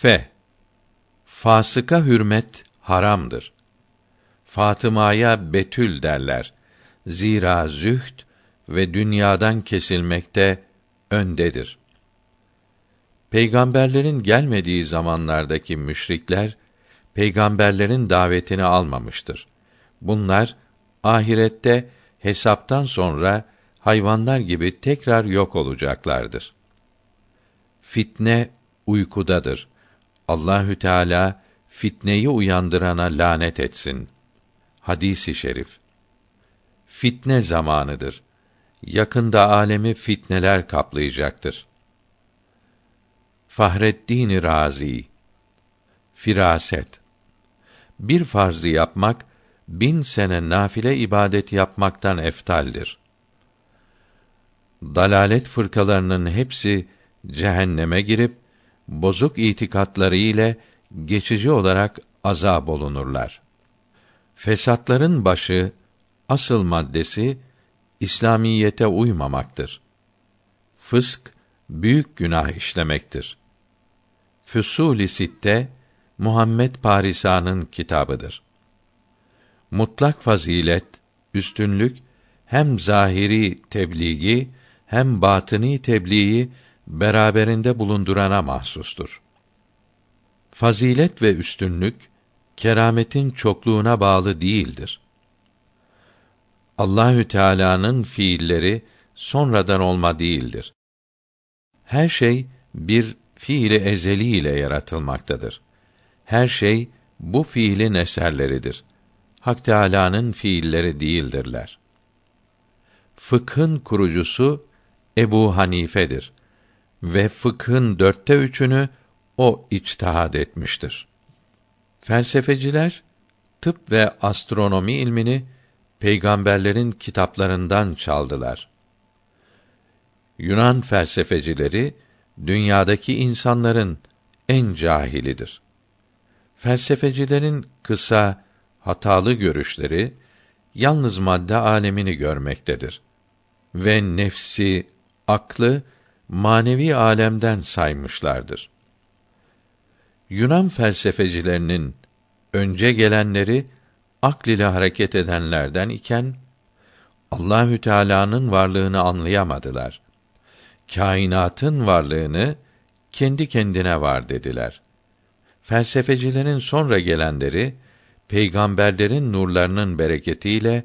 F. Fasıka hürmet haramdır. Fatıma'ya Betül derler. Zira zühd ve dünyadan kesilmekte öndedir. Peygamberlerin gelmediği zamanlardaki müşrikler peygamberlerin davetini almamıştır. Bunlar ahirette hesaptan sonra hayvanlar gibi tekrar yok olacaklardır. Fitne uykudadır. Allahü Teala fitneyi uyandırana lanet etsin. Hadisi şerif. Fitne zamanıdır. Yakında alemi fitneler kaplayacaktır. Fahreddin Razi Firaset Bir farzı yapmak bin sene nafile ibadet yapmaktan eftaldir. Dalalet fırkalarının hepsi cehenneme girip bozuk itikatları ile geçici olarak azab olunurlar. Fesatların başı asıl maddesi İslamiyete uymamaktır. Fısk büyük günah işlemektir. Füsul-i Sitte Muhammed Parisa'nın kitabıdır. Mutlak fazilet, üstünlük hem zahiri tebliği hem batını tebliği beraberinde bulundurana mahsustur. Fazilet ve üstünlük kerametin çokluğuna bağlı değildir. Allahü Teala'nın fiilleri sonradan olma değildir. Her şey bir fiili ezeli ile yaratılmaktadır. Her şey bu fiilin eserleridir. Hak Teâlâ'nın fiilleri değildirler. Fıkhın kurucusu Ebu Hanife'dir ve fıkhın dörtte üçünü o içtihad etmiştir. Felsefeciler tıp ve astronomi ilmini peygamberlerin kitaplarından çaldılar. Yunan felsefecileri dünyadaki insanların en cahilidir. Felsefecilerin kısa, hatalı görüşleri yalnız madde alemini görmektedir ve nefsi, aklı manevi alemden saymışlardır. Yunan felsefecilerinin önce gelenleri akl ile hareket edenlerden iken Allahü Teala'nın varlığını anlayamadılar. Kainatın varlığını kendi kendine var dediler. Felsefecilerin sonra gelenleri peygamberlerin nurlarının bereketiyle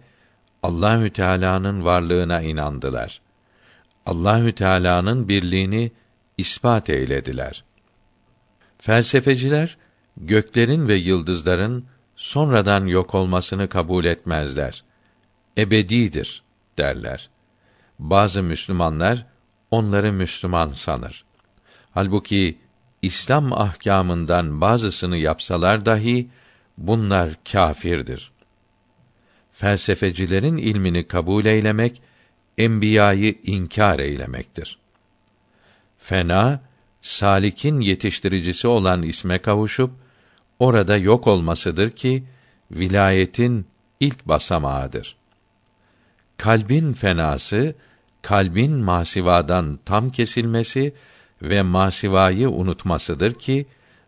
Allahü Teala'nın varlığına inandılar. Allahü Teala'nın birliğini ispat eylediler. Felsefeciler göklerin ve yıldızların sonradan yok olmasını kabul etmezler. Ebedidir derler. Bazı Müslümanlar onları Müslüman sanır. Halbuki İslam ahkamından bazısını yapsalar dahi bunlar kâfirdir. Felsefecilerin ilmini kabul eylemek enbiyayı inkar eylemektir. Fena salikin yetiştiricisi olan isme kavuşup orada yok olmasıdır ki vilayetin ilk basamağıdır. Kalbin fenası kalbin masivadan tam kesilmesi ve masivayı unutmasıdır ki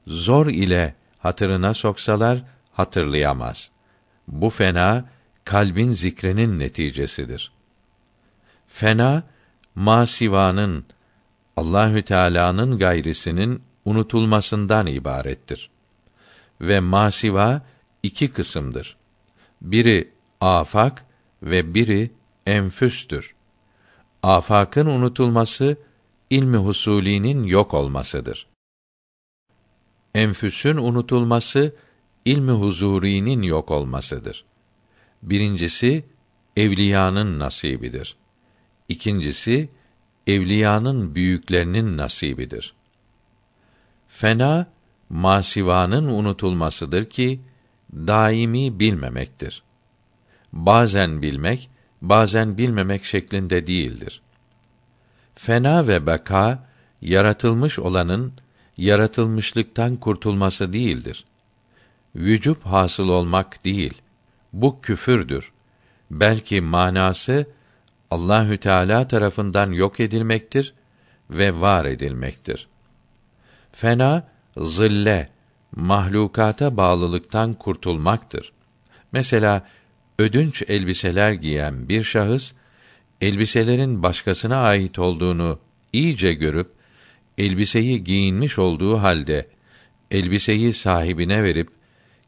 zor ile hatırına soksalar hatırlayamaz. Bu fena kalbin zikrinin neticesidir. Fena masivanın Allahü Teala'nın gayrisinin unutulmasından ibarettir. Ve masiva iki kısımdır. Biri afak ve biri enfüstür. Afakın unutulması ilmi husulinin yok olmasıdır. Enfüsün unutulması ilmi huzurinin yok olmasıdır. Birincisi evliyanın nasibidir. İkincisi evliyanın büyüklerinin nasibidir. Fena masivanın unutulmasıdır ki daimi bilmemektir. Bazen bilmek, bazen bilmemek şeklinde değildir. Fena ve beka yaratılmış olanın yaratılmışlıktan kurtulması değildir. Vücub hasıl olmak değil. Bu küfürdür. Belki manası Allahü Teala tarafından yok edilmektir ve var edilmektir. Fena zille, mahlukata bağlılıktan kurtulmaktır. Mesela ödünç elbiseler giyen bir şahıs elbiselerin başkasına ait olduğunu iyice görüp elbiseyi giyinmiş olduğu halde elbiseyi sahibine verip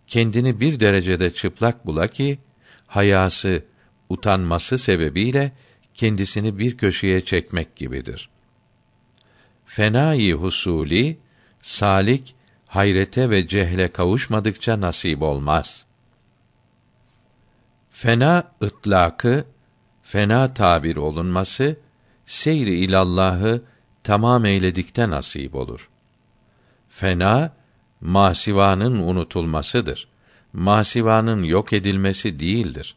kendini bir derecede çıplak bula ki hayası, utanması sebebiyle kendisini bir köşeye çekmek gibidir. Fenai husuli salik hayrete ve cehle kavuşmadıkça nasip olmaz. Fena ıtlakı, fena tabir olunması, seyri ilallahı tamam eyledikte nasip olur. Fena, masivanın unutulmasıdır. Masivanın yok edilmesi değildir.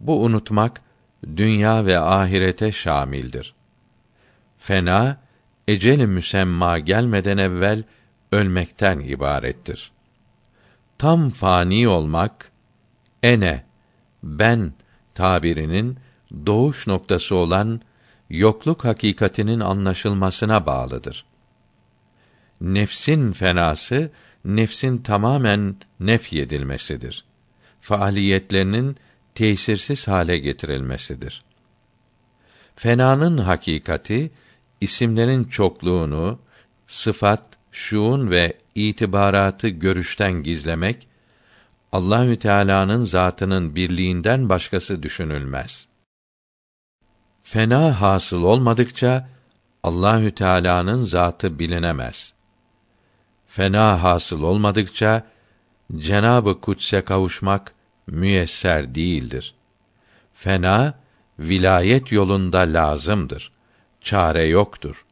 Bu unutmak, dünya ve ahirete şamildir. Fena, ecel müsemma gelmeden evvel ölmekten ibarettir. Tam fani olmak, ene, ben tabirinin doğuş noktası olan yokluk hakikatinin anlaşılmasına bağlıdır. Nefsin fenası nefsin tamamen nefyedilmesidir. Faaliyetlerinin tesirsiz hale getirilmesidir. Fenanın hakikati isimlerin çokluğunu, sıfat, şuun ve itibaratı görüşten gizlemek Allahü Teala'nın zatının birliğinden başkası düşünülmez. Fena hasıl olmadıkça Allahü Teala'nın zatı bilinemez. Fena hasıl olmadıkça Cenabı Kuds'e kavuşmak müyesser değildir. Fena vilayet yolunda lazımdır. Çare yoktur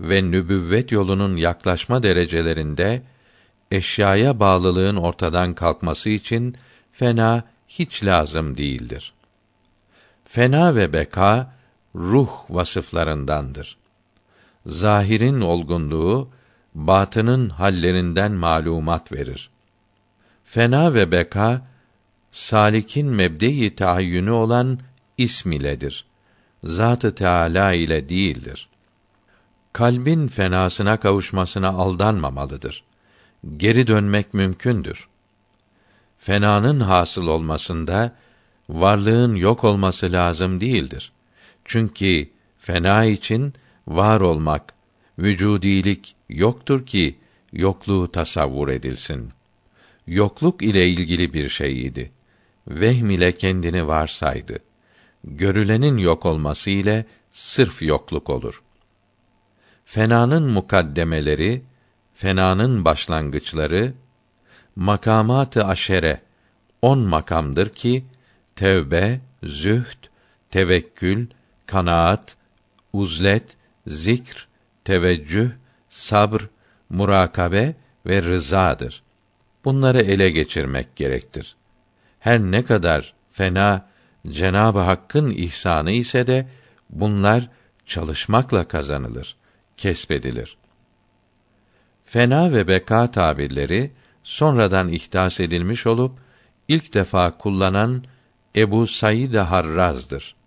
ve nübüvvet yolunun yaklaşma derecelerinde eşyaya bağlılığın ortadan kalkması için fena hiç lazım değildir. Fena ve beka ruh vasıflarındandır. Zahirin olgunluğu batının hallerinden malumat verir. Fena ve beka salikin mebde-i taayyünü olan ism iledir. Zat-ı Teâlâ ile değildir. Kalbin fenasına kavuşmasına aldanmamalıdır. Geri dönmek mümkündür. Fenanın hasıl olmasında varlığın yok olması lazım değildir. Çünkü fena için var olmak, vücudilik yoktur ki yokluğu tasavvur edilsin. Yokluk ile ilgili bir şeyiydi. Vehm ile kendini varsaydı. Görülenin yok olması ile sırf yokluk olur. Fenanın mukaddemeleri, fenanın başlangıçları makamatı aşere on makamdır ki tevbe, zühd, tevekkül, kanaat, uzlet, zikr, teveccüh, sabr, murakabe ve rızadır. Bunları ele geçirmek gerektir. Her ne kadar fena Cenab-ı Hakk'ın ihsanı ise de bunlar çalışmakla kazanılır, kesbedilir. Fena ve beka tabirleri sonradan ihdas edilmiş olup ilk defa kullanan Ebu Said Harraz'dır.